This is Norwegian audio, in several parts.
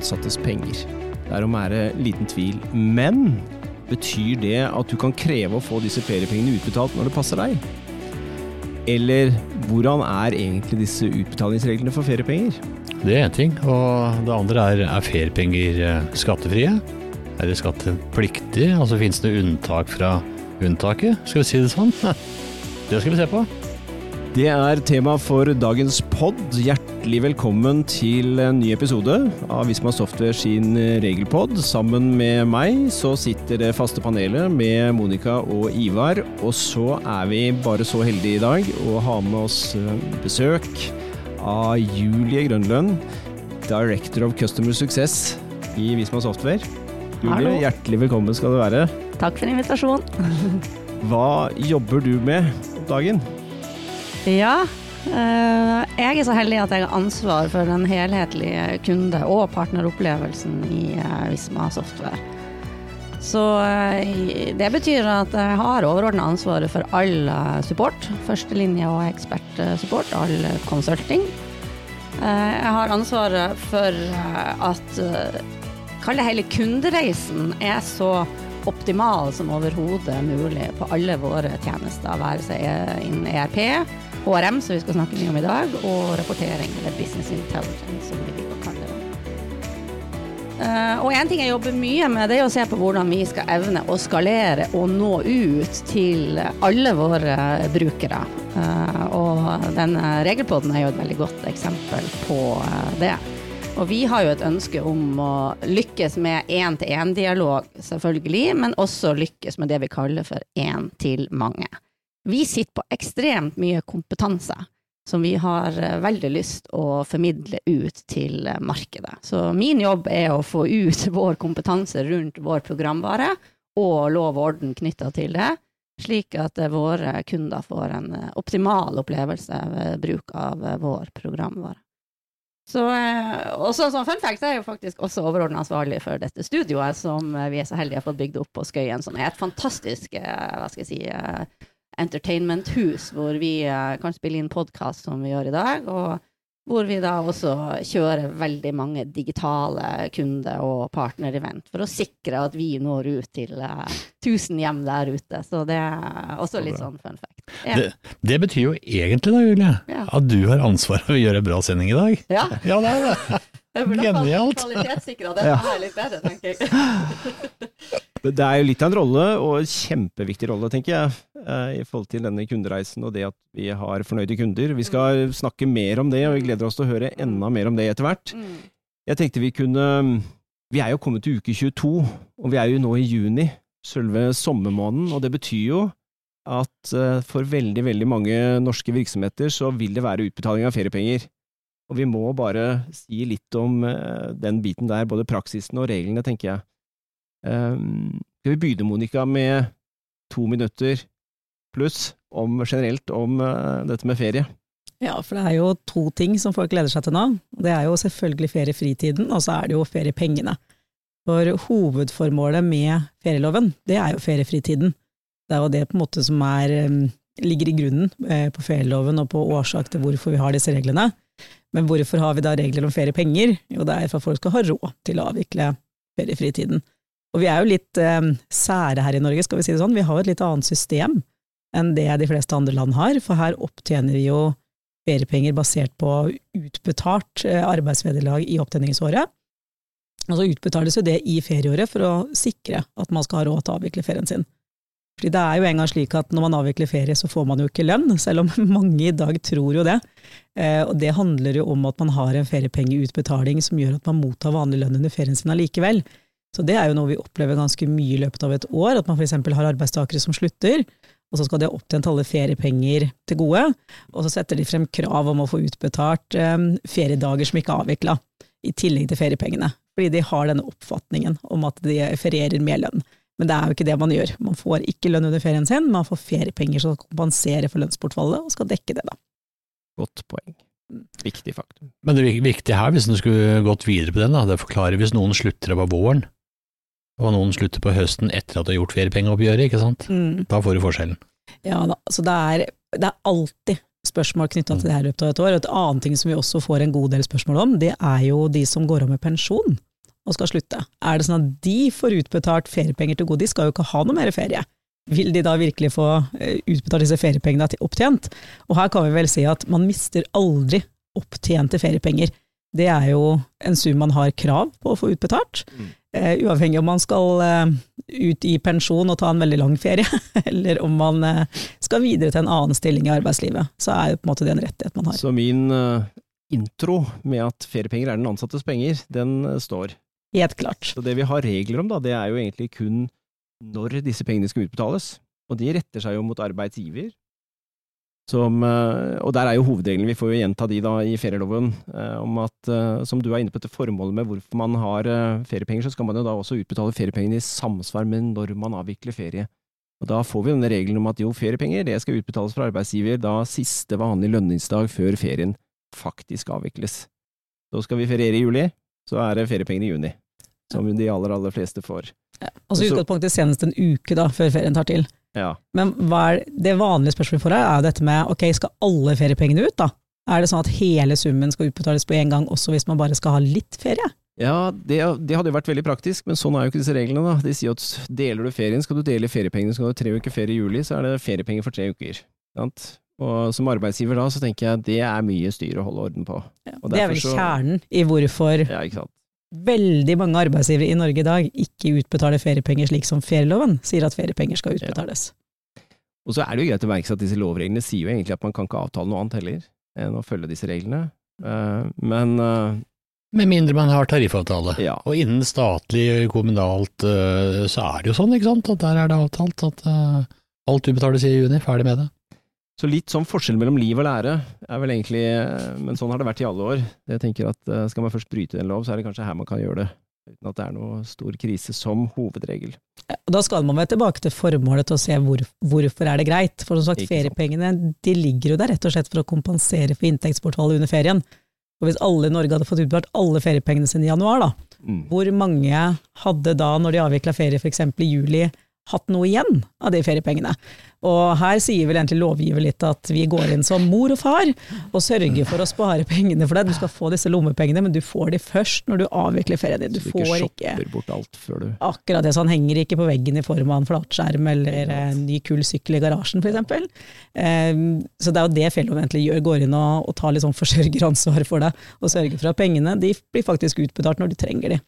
ansattes penger. Derom er det liten tvil. Men betyr det at du kan kreve å få disse feriepengene utbetalt når det passer deg? Eller hvordan er egentlig disse utbetalingsreglene for feriepenger? Det er én ting. Og det andre er er feriepenger eh, skattefrie? Er det skattepliktig? Altså finnes det unntak fra unntaket? Skal vi si det sånn? Det skal vi se på. Det er tema for dagens pod. Hjertelig velkommen til en ny episode av Visma Software sin regelpod. Sammen med meg så sitter det faste panelet med Monica og Ivar. Og så er vi bare så heldige i dag å ha med oss eh, besøk av Julie Grønlund Director of Customer Success i Visma Software. Julie, Hallo. hjertelig velkommen skal du være. Takk for invitasjonen. Hva jobber du med om dagen? Ja, eh, jeg er så heldig at jeg har ansvar for den helhetlige kunde- og partneropplevelsen i eh, Visma Software. Så eh, det betyr at jeg har overordna ansvaret for all eh, support. Førstelinje og ekspertsupport, all consulting. Eh, Jeg har ansvaret for eh, at eh, Kall det hele kundereisen er så optimal som overhodet mulig på alle våre tjenester, være seg eh, innen ERP, HRM, som vi skal snakke mye om i dag, og rapportering, eller business intelligence, som vi liker å kalle det. Eh, og en ting jeg jobber mye med, det er å se på hvordan vi skal evne å skalere og nå ut til alle våre brukere. Eh, og denne regelpodden er jo et veldig godt eksempel på eh, det. Og vi har jo et ønske om å lykkes med én-til-én-dialog, selvfølgelig, men også lykkes med det vi kaller for én til mange. Vi sitter på ekstremt mye kompetanse som vi har eh, veldig lyst å formidle ut til eh, markedet. Så min jobb er å få ut vår kompetanse rundt vår programvare og lov og orden knytta til det, slik at eh, våre kunder får en optimal opplevelse ved bruk av vår programvare. Så, også som fun fact er jo faktisk også overordna ansvarlig for dette studioet, som vi er så heldige har fått bygd opp på Skøyen, som er et fantastisk hva skal jeg si, entertainment-hus, hvor vi eh, kan spille inn podkast som vi gjør i dag, og hvor vi da også kjører veldig mange digitale kunde- og partnerevent for å sikre at vi når ut til tusen 1000 hjem der ute. Så det er også litt sånn fun fact. Ja. Det, det betyr jo egentlig da, Julie, Ja. at du har ansvaret for å gjøre bra sending i dag. ja. Ja, det er det. Jeg burde Genialt. kvalitetssikra dette her litt bedre, tenker jeg. Det er jo litt av en rolle, og en kjempeviktig rolle, tenker jeg, eh, i forhold til denne kundereisen og det at vi har fornøyde kunder. Vi skal snakke mer om det, og vi gleder oss til å høre enda mer om det etter hvert. Mm. Jeg tenkte vi kunne Vi er jo kommet til uke 22, og vi er jo nå i juni, selve sommermåneden, og det betyr jo at eh, for veldig, veldig mange norske virksomheter så vil det være utbetaling av feriepenger. Og vi må bare si litt om eh, den biten der, både praksisen og reglene, tenker jeg. Um, skal vi begynne, Monica, med to minutter pluss om, generelt om eh, dette med ferie? Ja, for det er jo to ting som folk gleder seg til nå. Det er jo selvfølgelig feriefritiden, og så er det jo feriepengene. For hovedformålet med ferieloven, det er jo feriefritiden. Det er jo det på en måte som er, ligger i grunnen eh, på ferieloven og på årsak til hvorfor vi har disse reglene. Men hvorfor har vi da regler om feriepenger? Jo, det er for at folk skal ha råd til å avvikle feriefritiden. Og vi er jo litt eh, sære her i Norge, skal vi si det sånn. Vi har jo et litt annet system enn det de fleste andre land har, for her opptjener vi jo feriepenger basert på utbetalt eh, arbeidsvederlag i opptjeningsåret. Og så utbetales jo det i ferieåret for å sikre at man skal ha råd til å avvikle ferien sin. Fordi det er jo en gang slik at når man avvikler ferie, så får man jo ikke lønn, selv om mange i dag tror jo det. Eh, Og det handler jo om at man har en feriepengeutbetaling som gjør at man mottar vanlig lønn under ferien sin allikevel. Så det er jo noe vi opplever ganske mye i løpet av et år, at man f.eks. har arbeidstakere som slutter, og så skal de ha opptjent alle feriepenger til gode, og så setter de frem krav om å få utbetalt eh, feriedager som ikke er avvikla, i tillegg til feriepengene. Fordi de har denne oppfatningen om at de ferierer med lønn. Men det er jo ikke det man gjør. Man får ikke lønn under ferien sin, man får feriepenger som kompenserer for lønnsbortfallet, og skal dekke det, da. Godt poeng. Viktig faktum. Men det vik- viktige her, hvis du skulle gått videre på den, da, det forklarer hvis noen slutter på våren, og noen slutter på høsten etter at du har gjort feriepengeoppgjøret, ikke sant? Da får du forskjellen. Ja da, så det er, det er alltid spørsmål knytta til det her i løpet av et år. Og et annet ting som vi også får en god del spørsmål om, det er jo de som går av med pensjon. Og skal slutte. Er det sånn at de får utbetalt feriepenger til gode? De skal jo ikke ha noe mer ferie. Vil de da virkelig få eh, utbetalt disse feriepengene til opptjent? Og her kan vi vel si at man mister aldri opptjente feriepenger. Det er jo en sum man har krav på å få utbetalt. Mm. Uh, uavhengig om man skal uh, ut i pensjon og ta en veldig lang ferie, eller om man uh, skal videre til en annen stilling i arbeidslivet, så er jo på en måte det en rettighet man har. Så min intro med at feriepenger er den ansattes penger, den står. Helt klart. Så det vi har regler om, da, det er jo egentlig kun når disse pengene skal utbetales. Og de retter seg jo mot arbeidsgiver. Som, eh, og der er jo hovedregelen, vi får jo gjenta de da i ferieloven, eh, om at, eh, som du er inne på dette formålet med hvorfor man har feriepenger, så skal man jo da også utbetale feriepengene i samsvar med når man avvikler ferie. Og da får vi denne regelen om at jo, feriepenger det skal utbetales fra arbeidsgiver da siste vanlige lønningsdag før ferien faktisk avvikles. Så skal vi feriere i juli, så er det feriepenger i juni. Som de aller, aller fleste får. Og så i utgangspunktet senest en uke da, før ferien tar til. Ja. Men er det vanlige spørsmålet for deg er jo dette med ok, skal alle feriepengene ut da? Er det sånn at hele summen skal utbetales på en gang, også hvis man bare skal ha litt ferie? Ja, det, det hadde jo vært veldig praktisk, men sånn er jo ikke disse reglene. da. De sier at deler du ferien, skal du dele feriepengene. Skal du ha tre uker ferie i juli, så er det feriepenger for tre uker. Sant? Og som arbeidsgiver da, så tenker jeg det er mye styr å holde orden på. Og Det er vel så- kjernen i hvorfor Ja, ikke sant. veldig mange arbeidsgivere i Norge i dag ikke utbetaler feriepenger slik som ferieloven sier at feriepenger skal utbetales. Og så er det jo greit å merke seg at disse lovreglene sier jo egentlig at man kan ikke avtale noe annet heller enn å følge disse reglene. Eh, men eh, Med mindre man har tariffavtale. ja. Og innen statlig, kommunalt, eh, så er det jo sånn, ikke sant, at der er det avtalt at alt utbetales i juni, ferdig med det. Så litt sånn forskjell mellom liv og lære er vel egentlig eh, Men sånn har det vært i alle år. Jeg tenker at eh, Skal man først bryte en lov, så er det kanskje her man kan gjøre det. Uten at det er noe stor krise som hovedregel. Da skal man vel tilbake til formålet til å se hvor, hvorfor er det greit. For som sagt, Ikke feriepengene de ligger jo der rett og slett for å kompensere for inntektsbortfallet under ferien. Og hvis alle i Norge hadde fått utbetalt alle feriepengene sine i januar, da, Mm. hvor mange hadde da, når de avvikla ferie f.eks. i juli, hatt noe igjen av de feriepengene? Og her sier vel egentlig lovgiver litt at vi går inn som mor og far og sørger for å spare pengene for deg. Du skal få disse lommepengene, men du får de først når du avvikler ferien din. Du du får ikke bort alt før du Akkurat det, så han henger ikke på veggen i form av en flatskjerm eller en ny kul sykkel i garasjen f.eks. Um, så det er jo det Fellow egentlig gjør, går inn og, og tar litt sånn forsørgeransvar for deg, og sørger for at pengene de blir faktisk utbetalt når du trenger de.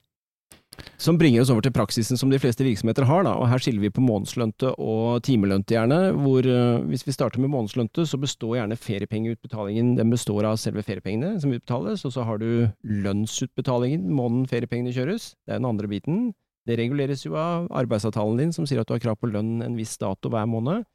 Som bringer oss over til praksisen som de fleste virksomheter har, da, og her skiller vi på månedslønte og timelønte gjerne, hvor eh, hvis vi starter med månedslønte, så består gjerne feriepengeutbetalingen, den består av selve feriepengene som utbetales, og så har du lønnsutbetalingen måneden feriepengene kjøres, det er den andre biten. Det reguleres jo av arbeidsavtalen din, som sier at du har krav på lønn en viss dato hver måned.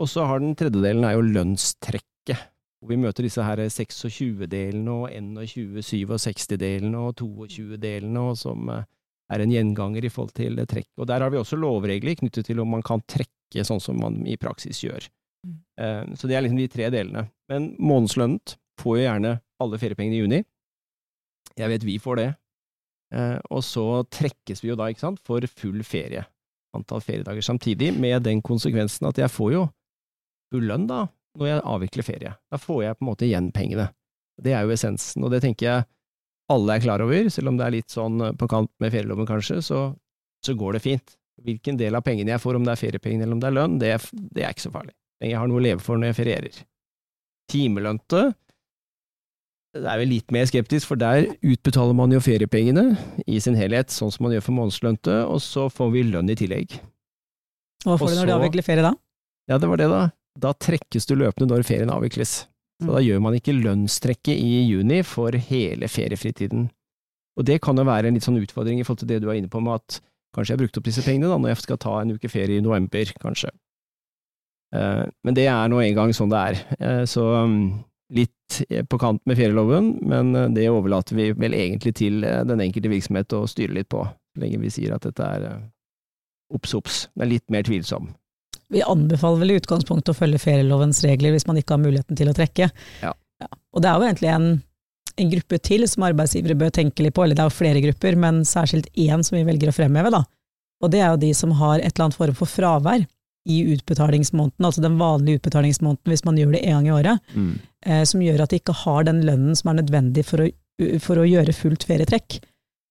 Og så har den tredjedelen er jo lønnstrekket, vi møter disse her 26-delene og 21-67-delene og 22-delene, og som eh, er en gjenganger i forhold til trekk. Og der har vi også lovregler knyttet til om man kan trekke sånn som man i praksis gjør. Mm. Eh, Så det er liksom de tre delene. Men månedslønnet får jo gjerne alle feriepengene i juni. Jeg vet vi får det. Eh, Og så trekkes vi jo da, ikke sant, for full ferie. Antall feriedager samtidig, med den konsekvensen at jeg får jo full lønn da, når jeg avvikler ferie. Da får jeg på en måte igjen pengene. Det er jo essensen, og det tenker jeg alle er klar over, selv om det er litt sånn på kant med ferieloven kanskje, så, så går det fint. Hvilken del av pengene jeg får, om det er feriepengene eller om det er lønn, det, det er ikke så farlig. Jeg har noe å leve for når jeg ferierer. Timelønte, det er vel litt mer skeptisk, for der utbetaler man jo feriepengene i sin helhet, sånn som man gjør for månedslønte, og så får vi lønn i tillegg. Hva får du når du avvikler ferie da? Ja, det var det, da. Da trekkes du løpende når ferien avvikles. Så Mm. da gjør man ikke lønnstrekket i juni for hele feriefritiden. Og det kan jo være en litt sånn utfordring i forhold til det du er inne på med at kanskje jeg har brukt opp disse pengene da, når jeg skal ta en uke ferie i november, kanskje. Eh, Men det er nå engang sånn det er. Eh, Så mm, litt på kant med ferieloven, men eh, det overlater vi vel egentlig til eh, den enkelte virksomhet å styre litt på, så lenge vi sier at dette er eh, obs, obs. Det er litt mer tvilsom. Vi anbefaler vel i utgangspunktet å følge ferielovens regler hvis man ikke har muligheten til å trekke. Ja. Og det er jo egentlig en, en gruppe til som arbeidsgivere bør tenke litt på, eller det er jo flere grupper, men særskilt én som vi velger å fremheve, da. Og det er jo de som har et eller annet form for fravær i utbetalingsmåneden, altså den vanlige utbetalingsmåneden hvis man gjør det en gang i året, eh, som gjør at de ikke har den lønnen som er nødvendig for å, for å gjøre fullt ferietrekk.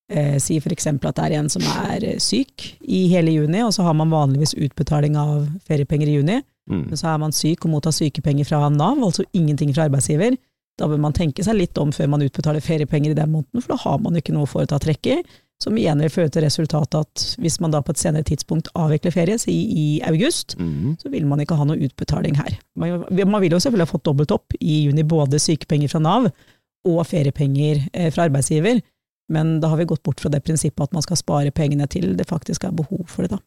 Eh, si f.eks. at det er en som er eh, syk i hele juni, og så har man vanligvis utbetaling av feriepenger i juni. Mm. Men så er man syk og mottar sykepenger fra Nav, altså ingenting fra arbeidsgiver. Da bør man tenke seg litt om før man utbetaler feriepenger i den måneden, for da har man ikke noe å foreta trekk i. Som igjen vil føre til resultatet at hvis man da på et senere tidspunkt avvikler ferie, si i august, Mm. så vil man ikke ha noe utbetaling her. Man, man vil jo selvfølgelig ha fått dobbelt opp i juni, både sykepenger fra Nav og feriepenger eh, fra arbeidsgiver, men da har vi gått bort fra det prinsippet at man skal spare pengene til det faktisk er behov for det, da.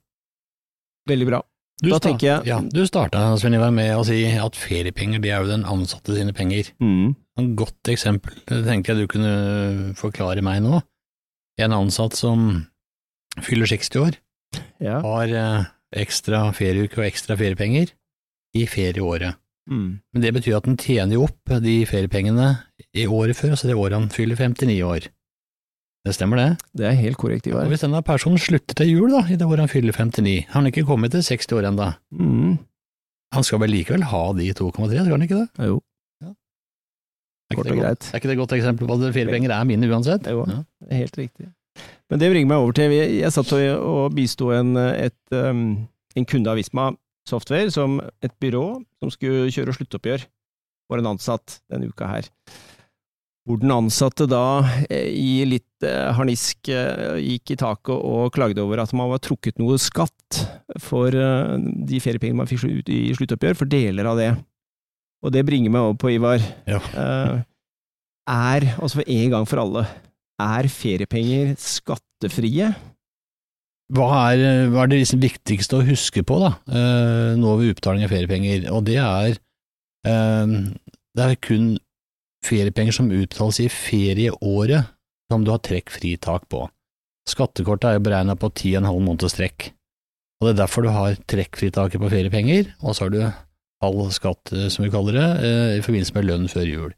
Veldig bra. Du Da sta- tenker jeg- Ja, du starta, med å si at feriepenger, det er jo den ansatte sine penger. Mm. Et godt eksempel, det tenker jeg du kunne forklare meg nå. En ansatt som fyller 60 år, Ja. har eh, ekstra ferieuke og ekstra feriepenger i ferieåret. Mm. Men det betyr at den tjener jo opp de feriepengene i året før, altså det året han fyller 59 år. Det stemmer det? Det er helt korrekt, Ivar. hvis denne personen slutter til jul da, i det året han fyller 59, har han ikke kommet til 60 år ennå, Mm. han skal vel likevel ha de 2,3, skal han ikke det? Jo. Er Kort ikke, det godt, er ikke det et godt eksempel på at feriepenger er mine uansett? Jo. Ja. Er helt riktig. Men det bringer meg over til Jeg, jeg satt og, bisto en, um, en kunde av Visma Software, som et byrå som skulle kjøre sluttoppgjør for en ansatt denne uka her. Hvor den ansatte da eh, i litt eh, harnisk eh, gikk i taket og klagde over at man var trukket noe skatt for de feriepengene man fikk ut i sluttoppgjør, for deler av det. Og det bringer meg over på, Ivar. Ja. Er, altså for en gang for alle, er feriepenger skattefrie? Hva er, hva er det liksom viktigste å huske på da, nå ved utbetaling av feriepenger? Og det er, det er kun feriepenger som utbetales i ferieåret som du har trekkfritak på. Skattekortet er jo beregnet på ti og en halv måneds trekk, og det er derfor du har trekkfritaket på feriepenger, og så har du halv skatt, eh, som vi kaller det, eh, i forbindelse med lønn før jul.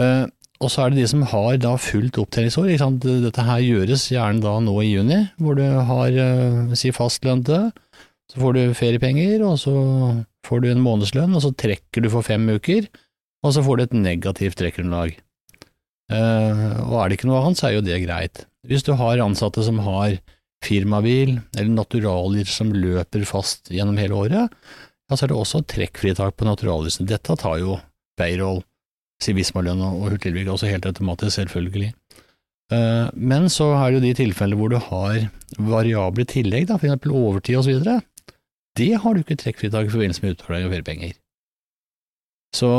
Eh, og så er det de som har da fullt opptjeningsår. Dette her gjøres gjerne da nå i juni, hvor du har si fastlønte, så får du feriepenger, og så får du en månedslønn, og så trekker du for fem uker, og så får du et negativt trekkgrunnlag. Uh, og er det ikke noe annet, så er jo det greit. Hvis du har ansatte som har firmabil eller naturalier som løper fast gjennom hele året, ja, så er det også trekkfritak på naturalytelsene. Dette tar jo payroll, Sivismalønn og hurtigbygg også helt automatisk, selvfølgelig. Eh, Men så er det jo de tilfellene hvor du har variable tillegg, da, for eksempel overtid videre. Det har du ikke trekkfritak i forbindelse med utbetaling av feriepenger. Så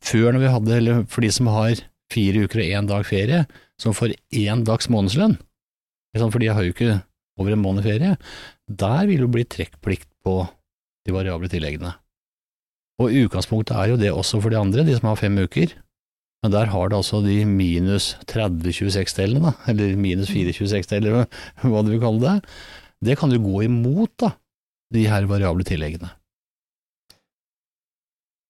før når vi hadde, eller for de som har fire uker og én dag ferie, som får én dags månedslønn, for de har jo ikke over en måned ferie, der vil jo bli trekkplikt på de variable tilleggene. Og utgangspunktet er jo det også for de andre, de som har fem uker, men der har det altså de minus 30-26-delene, eller minus 4-26-deler, hva du vil kalle det. Det kan jo gå imot, da, de her variable tilleggene.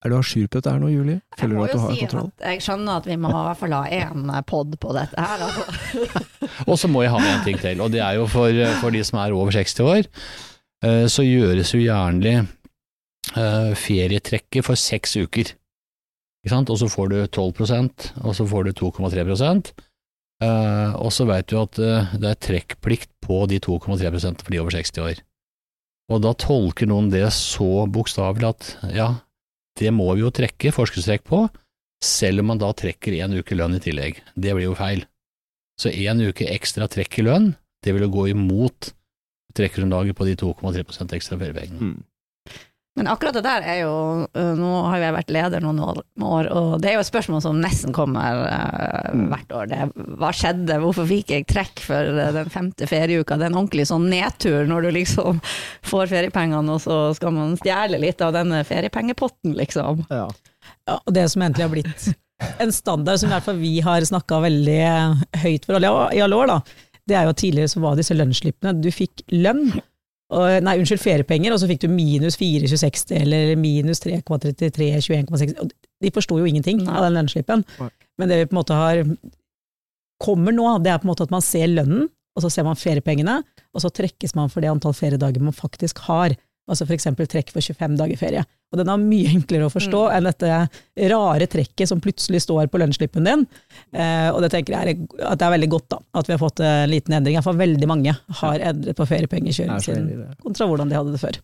Er du a jour på dette her nå, Julie? Jeg Føler du at du har si kontroll? at jeg skjønner at vi må i hvert fall ha én pod på dette her. Altså. Og så må jeg ha med en ting til, og det er jo for, for de som er over 60 år, eh, så gjøres jo gjerne eh, ferietrekket for seks uker. Ikke sant? Og så får du 12% og så får du 2,3 eh, Og så vet du at eh, det er trekkplikt på de 2,3% for de over 60 år. Og da tolker noen det så bokstavelig at ja, det må vi jo trekke forskuddstrekk på, selv om man da trekker én uke lønn i tillegg. Det blir jo feil. Så én uke ekstra trekk i lønn, det vil jo gå imot trekkgrunnlaget på de 2,3 ekstra feriepengene. Mm. Men akkurat det der er jo øh, Nå har jo jeg vært leder noen år, og det er jo et spørsmål som nesten kommer øh, Mm. hvert år. Det, hva skjedde, hvorfor fikk jeg trekk for øh, den femte ferieuka? Det er en ordentlig sånn nedtur når du liksom får feriepengene, og så skal man stjele litt av denne feriepengepotten, liksom. Ja. Ja, og det som egentlig har blitt en standard som i hvert fall vi har snakka veldig høyt for alle i alle år, da, det er jo at tidligere så var disse lønnsslippene, du fikk lønn, nei, unnskyld, feriepenger, og så fikk du minus 4,26 eller minus 3,33, 21,6 De forsto jo ingenting Nei. av den lønnsslippen. Men det vi på en måte har kommer nå, det er på en måte at man ser lønnen, og så ser man feriepengene, og så trekkes man for det antall feriedager man faktisk har. Altså f.eks. trekk for 25 dager ferie. Og den er mye enklere å forstå Mm. enn dette rare trekket som plutselig står på lønnsslippen din. Eh, og det tenker jeg er, at det er veldig godt da, at vi har fått en liten endring. For veldig mange har endret på feriepengekjøringen er sin kontra hvordan de hadde det før.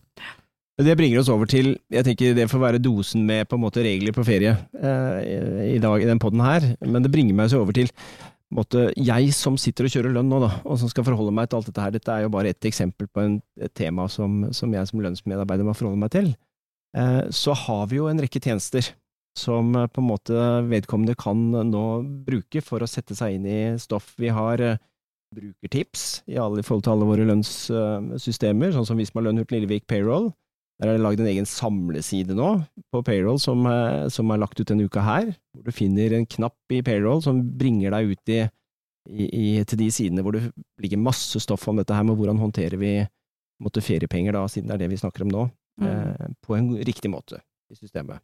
Det bringer oss over til jeg tenker det får være dosen med på en måte regler på ferie eh, i dag i den poden her, men det bringer meg så over til måte, jeg som sitter og kjører lønn nå, da, og som skal forholde meg til alt dette her. Dette er jo bare ett eksempel på en, et tema som, som jeg som lønnsmedarbeider må forholde meg til. Eh, så har vi jo en rekke tjenester som eh, på en måte vedkommende kan nå bruke for å sette seg inn i stoff. Vi har eh, brukertips i, alle, i forhold til alle våre lønnssystemer, sånn som Visma Lønn, Hurtig Lillevik, Payroll. Der er det lagd en egen samleside nå på Payroll som, eh, som er lagt ut denne uka her, hvor du finner en knapp i Payroll som bringer deg ut i, i, i, til de sidene hvor det ligger masse stoff om dette her med hvordan håndterer vi måtte, feriepenger, da, siden det er det vi snakker om nå, Mm. eh, på en riktig måte i systemet.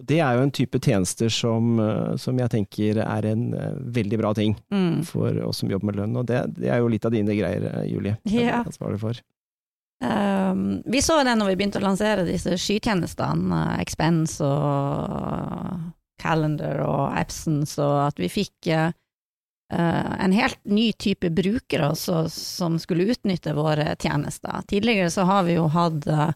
Og Det er jo en type tjenester som, eh, som jeg tenker er en eh, veldig bra ting Mm. for oss som jobber med lønn, og det, det er jo litt av dine greier, Julie. Ja. ansvarlig for. Um, vi så det når vi begynte å lansere disse skytjenestene, uh, Expense og Calendar og Absence, og at vi fikk uh, en helt ny type brukere også, som skulle utnytte våre tjenester. Tidligere så har vi jo hatt uh,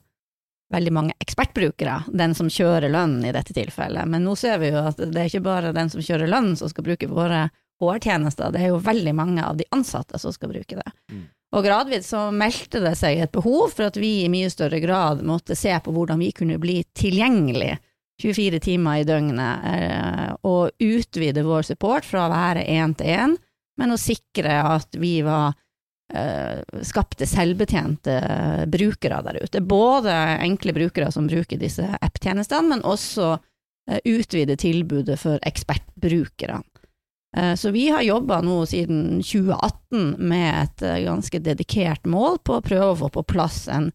veldig mange ekspertbrukere, den som kjører lønn i dette tilfellet, men nå ser vi jo at det er ikke bare den som kjører lønn som skal bruke våre HR-tjenester, det er jo veldig mange av de ansatte som skal bruke det. Mm. Og gradvis så meldte det seg et behov for at vi i mye større grad måtte se på hvordan vi kunne bli tilgjengelig 24 timer i døgnet, eh, og utvide vår support fra å være én til én, men å sikre at vi var eh, skapte selvbetjente brukere der ute. Både enkle brukere som bruker disse app-tjenestene, men også eh, utvide tilbudet for ekspertbrukerne. Eh, Så vi har jobba nå siden 2018 med et eh, ganske dedikert mål på å prøve å få på plass en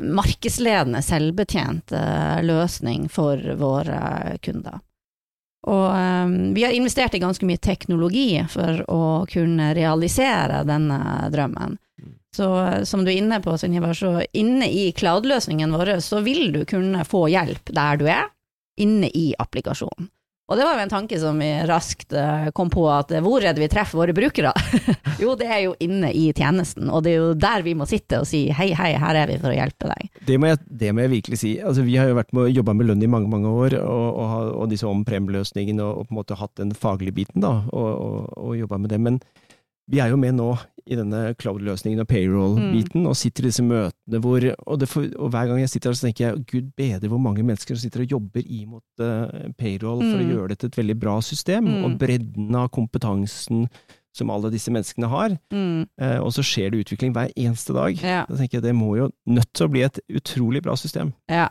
markedsledende selvbetjent eh, løsning for våre kunder. Og vi har investert i ganske mye teknologi for å kunne realisere denne drømmen. Så eh, som du er inne på, Sunniva, så inne i cloud-løsningen vår så vil du kunne få hjelp der du er, inne i applikasjonen. Og det var jo en tanke som vi raskt eh, kom på, at eh, hvor er det vi treffer våre brukere? jo, det er jo inne i tjenesten, og det er jo der vi må sitte og si hei, hei, her er vi for å hjelpe deg. Det må, jeg, det må jeg virkelig si. Altså, vi har jo vært med å jobbe med lønn i mange mange år, og, og, og disse om-prem-løsningene, og, og på en måte hatt den faglige biten, da, og, og, og jobba med det. Men vi er jo med nå i denne cloud-løsningen og payroll-biten, og sitter i disse møtene hvor og, får, og hver gang jeg sitter her, så tenker jeg gud bedre hvor mange mennesker som sitter og jobber imot uh, payroll for å Mm. gjøre det til et veldig bra system, Mm. og bredden av kompetansen som alle disse menneskene har. Mm, Eh, og så skjer det utvikling hver eneste dag. ja, Da tenker jeg Det må jo nødt til å bli et utrolig bra system. ja.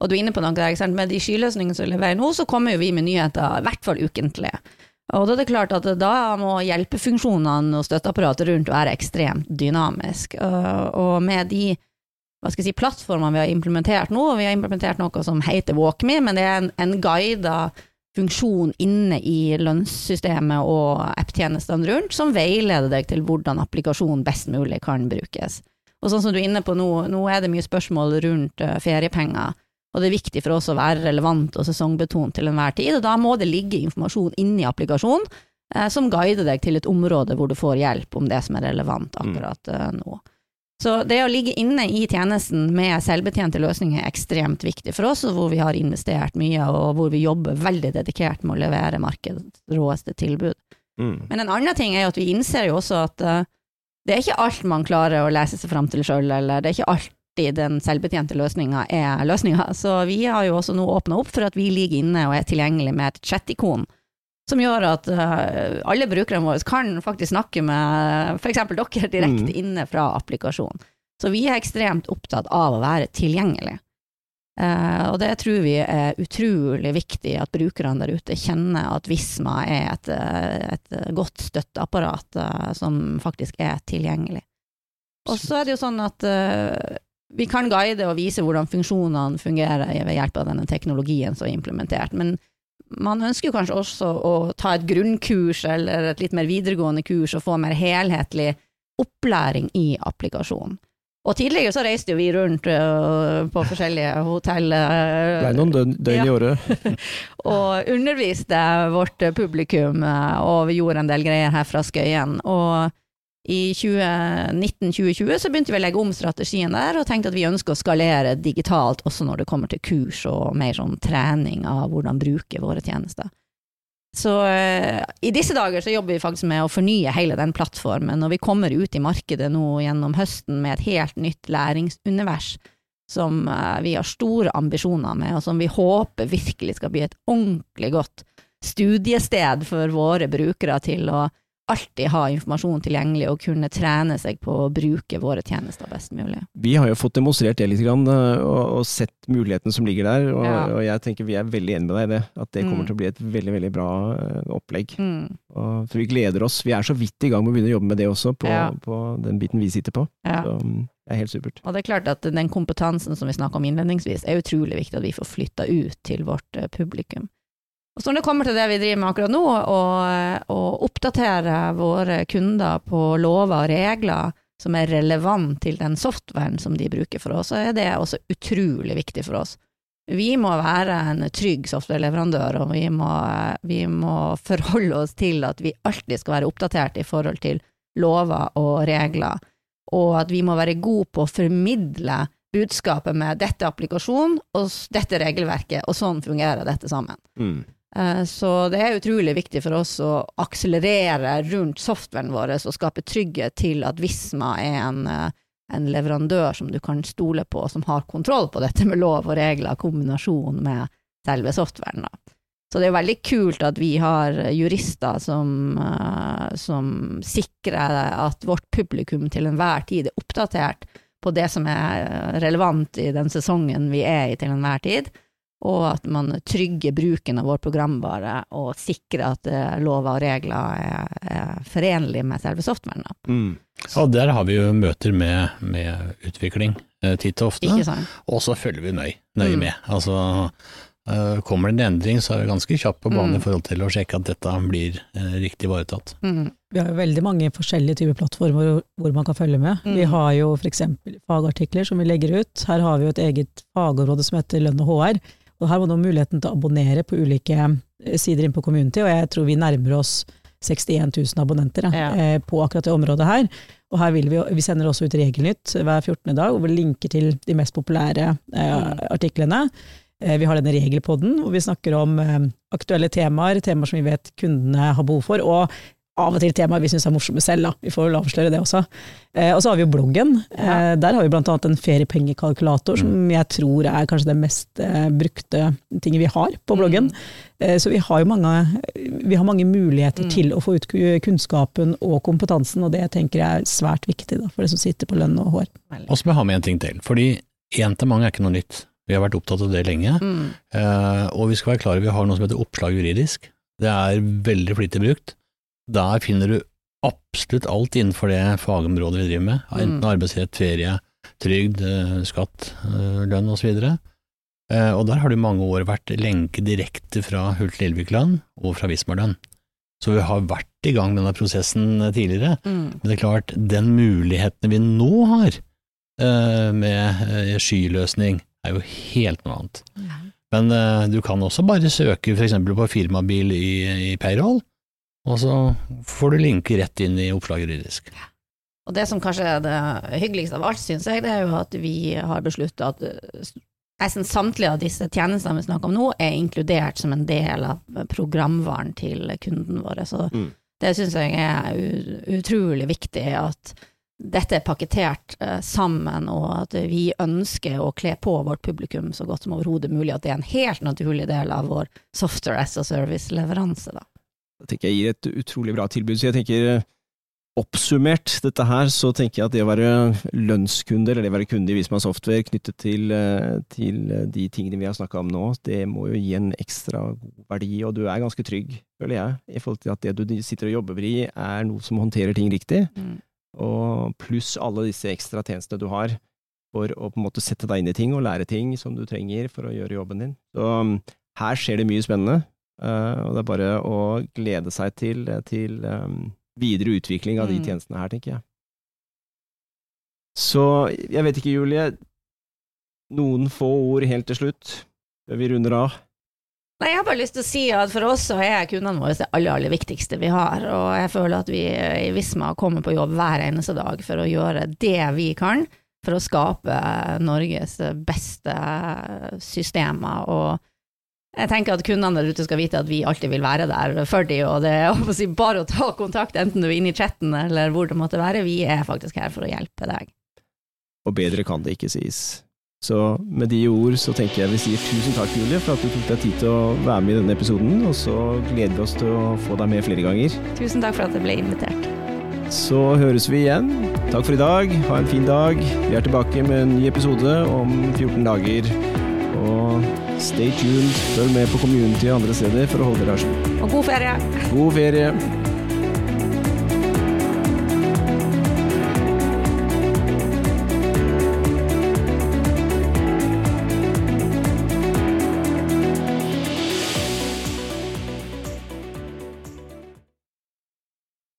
Og du er inne på noe der, ikke sant? med de skyløsningene som leverer nå, så kommer jo vi med nyheter, i hvert fall ukentlig. Og da er det klart at da må hjelpefunksjonene og støtteapparatet rundt være ekstremt dynamisk. Og med de hva skal jeg si, plattformene vi har implementert nå, og vi har implementert noe som heter WalkMe, men det er en, en guida funksjon inne i lønnssystemet og app-tjenestene rundt, som veileder deg til hvordan applikasjonen best mulig kan brukes. Og sånn som du er inne på nå, nå er det mye spørsmål rundt eh, feriepenger, og det er viktig for oss å være relevant og sesongbetont til enhver tid, og da må det ligge informasjon inni applikasjonen eh, som guider deg til et område hvor du får hjelp om det som er relevant akkurat eh, nå. Så det å ligge inne i tjenesten med selvbetjente løsninger er ekstremt viktig for oss, og hvor vi har investert mye, og hvor vi jobber veldig dedikert med å levere markedets råeste tilbud. Mm. Men en annen ting er jo at vi innser jo også at eh, det er ikke alt man klarer å lese seg fram til sjøl, eller det er ikke alltid den selvbetjente løsninga er løsninga. Så vi har jo også nå åpna opp for at vi ligger inne og er tilgjengelig med et chat-ikon, som gjør at eh, alle brukerne våre kan faktisk snakke med f.eks. dere direkte Mm. inne fra applikasjonen. Så vi er ekstremt opptatt av å være tilgjengelig. Uh, og det tror vi er utrolig viktig at brukerne der ute kjenner at Visma er et, eh, et godt støtteapparat uh, som faktisk er tilgjengelig. Og så er det jo sånn at eh, vi kan guide og vise hvordan funksjonene fungerer ved hjelp av denne teknologien som er implementert, men man ønsker jo kanskje også å ta et grunnkurs eller et litt mer videregående kurs og få mer helhetlig opplæring i applikasjonen. Og tidligere så reiste jo vi rundt øh, på forskjellige hotell øh, Det er noen døgn, døgn i året. og underviste vårt publikum, øh, og vi gjorde en del greier her fra Skøyen. Og i 2019-2020 så begynte vi å legge om strategien der, og tenkte at vi ønsker å skalere digitalt også når det kommer til kurs og mer sånn trening av hvordan bruke våre tjenester. Så eh, i disse dager så jobber vi faktisk med å fornye hele den plattformen, og vi kommer ut i markedet nå gjennom høsten med et helt nytt læringsunivers som eh, vi har store ambisjoner med, og som vi håper virkelig skal bli et ordentlig godt studiested for våre brukere til å alltid ha informasjon tilgjengelig og kunne trene seg på å bruke våre tjenester best mulig. Vi har jo fått demonstrert det litt, grann, eh, og, sett mulighetene som ligger der. Og, Ja. og jeg tenker vi er veldig enige med deg i det. At det kommer Mm. til å bli et veldig veldig bra eh, opplegg. Mm. Og, for vi gleder oss. Vi er så vidt i gang med å begynne å jobbe med det også, på, Ja. på den biten vi sitter på. Ja. Så mm, det er helt supert. Og det er klart at den kompetansen som vi snakka om innledningsvis, er utrolig viktig at vi får flytta ut til vårt eh, publikum. Så når det kommer til det vi driver med akkurat nå, å oppdatere våre kunder på lover og regler som er relevant til den softwaren som de bruker for oss, så er det også utrolig viktig for oss. Vi må være en trygg softwareleverandør, og vi må, vi må forholde oss til at vi alltid skal være oppdatert i forhold til lover og regler og at vi må være gode på å formidle budskapet med 'dette er applikasjonen, og 'dette er regelverket', og sånn fungerer dette sammen. Mm. Eh, Så det er utrolig viktig for oss å akselerere rundt softwaren vår og skape trygghet til at Visma er en, eh, en leverandør som du kan stole på, som har kontroll på dette med lov og regler, kombinasjon med selve softwaren. Så det er veldig kult at vi har jurister som, eh, som sikrer at vårt publikum til enhver tid er oppdatert på det som er relevant i den sesongen vi er i til enhver tid, og at man trygger bruken av vår programvare og sikrer at eh, lover og regler er, er forenlige med selve softwaren. Mm. Og der har vi jo møter med, med utvikling eh, titt og ofte, og så følger vi nøye, nøye Mm. med. Altså, eh, kommer det en endring, så er vi ganske kjapt på banen Mm. i forhold til å sjekke at dette blir riktig ivaretatt. Mm. Vi har jo veldig mange forskjellige typer plattformer hvor- hvor man kan følge med. Mm. Vi har jo f.eks. fagartikler som vi legger ut. Her har vi jo et eget fagområde som heter lønn og HR. Og her var det muligheten til å abonnere på ulike eh, sider inn på Community, og jeg tror vi nærmer oss 61 000 abonnenter ja, Ja. eh, på akkurat det området her. Og her vil vi, vi sender også ut Regelnytt hver 14. dag, hvor vi linker til de mest populære eh, Mm. artiklene. Eh, Vi har denne regelpodden, hvor vi snakker om eh, aktuelle temaer, temaer som vi vet kundene har behov for, og av og til temaer vi syns er morsomme selv, da. Vi får vel avsløre det også. Eh, og så har vi jo bloggen. Eh, der har vi annet en feriepengekalkulator, som jeg tror er kanskje det mest eh, brukte tinget vi har på bloggen. Eh, så vi har jo mange, vi har mange muligheter Mm. til å få ut kunnskapen og kompetansen, og det tenker jeg er svært viktig da, for det som sitter på lønn og hår. Og så må jeg ha med en ting til, fordi én til mange er ikke noe nytt. Vi har vært opptatt av det lenge, Mm. eh, og vi skal være klare over vi har noe som heter oppslag juridisk. Det er veldig flittig brukt. Der finner du absolutt alt innenfor det fagområdet vi driver med, enten Mm. arbeidsrett, ferie, trygd, eh, skatt, eh, lønn osv. Eh, Og der har det i mange år vært lenke direkte fra Hult Lillevik-lønn og fra Visma-lønn. Så vi har vært i gang med denne prosessen tidligere. Mm. Men det er klart, den muligheten vi nå har med skyløsning, er jo helt noe annet. Ja. Men du kan også bare søke f.eks. på firmabil i, i payroll, og så får du linke rett inn i oppslaget juridisk. Og det som kanskje er det hyggeligste av alt, syns jeg, det er jo at vi har beslutta at eh, nesten samtlige av disse tjenestene vi snakker om nå, er inkludert som en del av programvaren til kunden vår. Så Mm. det syns jeg er utrolig viktig, at dette er pakketert eh, sammen, og at vi ønsker å kle på vårt publikum så godt som overhodet mulig, at det er en helt naturlig del av vår software as a service-leveranse. da. Jeg tenker jeg gir et utrolig bra tilbud. Så jeg tenker eh, oppsummert dette her, så tenker jeg at det å være lønnskunde, eller det å være kunde i Visma Software knyttet til, eh, til eh, de tingene vi har snakka om nå, det må jo gi en ekstra god verdi, og du er ganske trygg, føler jeg, i forhold til at det du sitter og jobber i er noe som håndterer ting riktig, Mm. og pluss alle disse ekstra tjenestene du har for å på en måte sette deg inn i ting og lære ting som du trenger for å gjøre jobben din. Så um, her skjer det mye spennende, og det er bare å glede seg til, til um, videre utvikling av de Mm. tjenestene her, tenker jeg. Så jeg vet ikke, Julie. Noen få ord helt til slutt, før vi runder av. Nei, Jeg har bare lyst til å si at for oss så er kundene våre det aller, aller viktigste vi har. Og jeg føler at vi i Visma kommer på jobb hver eneste dag for å gjøre det vi kan for å skape Norges beste systemer. Og jeg tenker at kundene der ute skal vite at vi alltid vil være der for dem, og det er si, bare å ta kontakt, enten du er inne i chatten eller hvor det måtte være. Vi er faktisk her for å hjelpe deg. Og bedre kan det ikke sies. Så med de ord så tenker jeg vi sier tusen takk, Julie, for at du tok deg tid til å være med i denne episoden, og så gleder vi oss til å få deg med flere ganger. Tusen takk for at jeg ble invitert. Så høres vi igjen. Takk for i dag. Ha en fin dag. Vi er tilbake med en ny episode om 14 dager. Og stay tuned. Følg med på community og andre steder for å holde dere à jour. Og god ferie! God ferie.